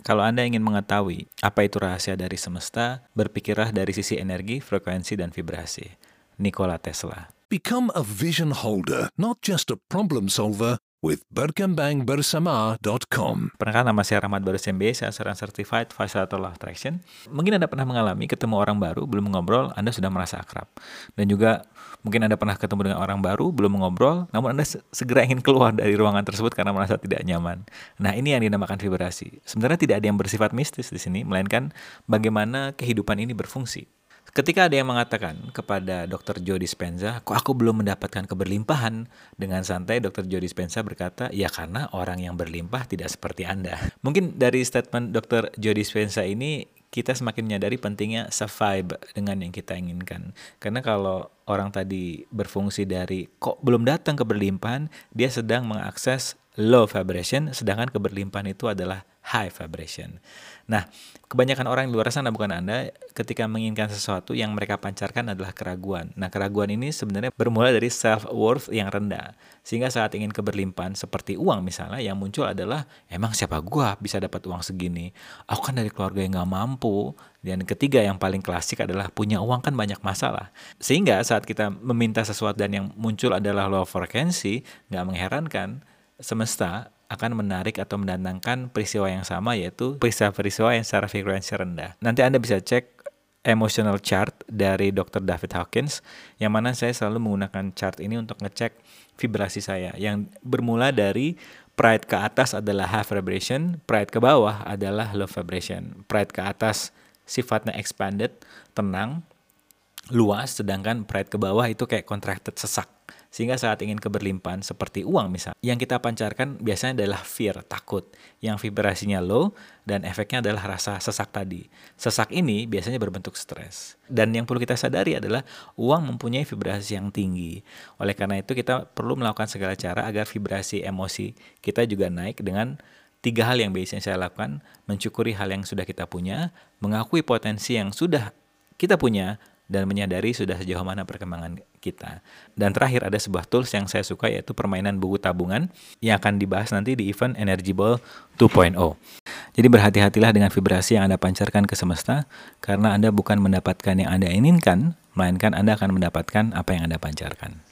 Kalau Anda ingin mengetahui apa itu rahasia dari semesta, berpikirlah dari sisi energi, frekuensi, dan vibrasi. Nikola Tesla. Become a vision holder, not just a problem solver with berkembangbersama.com. Pernahkah nama saya Rahmat Baru SMB, saya seorang Certified Facilitator Law Attraction. Mungkin Anda pernah mengalami ketemu orang baru, belum ngobrol, Anda sudah merasa akrab. Dan juga mungkin Anda pernah ketemu dengan orang baru, belum mengobrol, namun Anda segera ingin keluar dari ruangan tersebut karena merasa tidak nyaman. Nah ini yang dinamakan vibrasi. Sebenarnya tidak ada yang bersifat mistis di sini, melainkan bagaimana kehidupan ini berfungsi. Ketika ada yang mengatakan kepada Dr. Joe Dispenza, kok aku belum mendapatkan keberlimpahan? Dengan santai Dr. Joe Dispenza berkata, ya karena orang yang berlimpah tidak seperti Anda. Mungkin dari statement Dr. Joe Dispenza ini, kita semakin menyadari pentingnya survive dengan yang kita inginkan. Karena kalau orang tadi berfungsi dari kok belum datang keberlimpahan, dia sedang mengakses low vibration, sedangkan keberlimpahan itu adalah high vibration. Nah, kebanyakan orang di luar sana bukan Anda ketika menginginkan sesuatu yang mereka pancarkan adalah keraguan. Nah, keraguan ini sebenarnya bermula dari self worth yang rendah. Sehingga saat ingin keberlimpahan seperti uang misalnya yang muncul adalah emang siapa gua bisa dapat uang segini? Aku kan dari keluarga yang nggak mampu. Dan ketiga yang paling klasik adalah punya uang kan banyak masalah. Sehingga saat kita meminta sesuatu dan yang muncul adalah low frequency, nggak mengherankan semesta akan menarik atau mendatangkan peristiwa yang sama yaitu peristiwa-peristiwa yang secara frekuensi rendah. Nanti Anda bisa cek emotional chart dari Dr. David Hawkins yang mana saya selalu menggunakan chart ini untuk ngecek vibrasi saya yang bermula dari pride ke atas adalah high vibration, pride ke bawah adalah low vibration. Pride ke atas sifatnya expanded, tenang, luas, sedangkan pride ke bawah itu kayak contracted, sesak. Sehingga saat ingin keberlimpahan seperti uang misal, yang kita pancarkan biasanya adalah fear, takut, yang vibrasinya low dan efeknya adalah rasa sesak tadi. Sesak ini biasanya berbentuk stres. Dan yang perlu kita sadari adalah uang mempunyai vibrasi yang tinggi. Oleh karena itu kita perlu melakukan segala cara agar vibrasi emosi kita juga naik dengan tiga hal yang biasanya saya lakukan, mencukuri hal yang sudah kita punya, mengakui potensi yang sudah kita punya, dan menyadari sudah sejauh mana perkembangan kita. Dan terakhir ada sebuah tools yang saya suka yaitu permainan buku tabungan yang akan dibahas nanti di event Energy Ball 2.0. Jadi berhati-hatilah dengan vibrasi yang Anda pancarkan ke semesta karena Anda bukan mendapatkan yang Anda inginkan, melainkan Anda akan mendapatkan apa yang Anda pancarkan.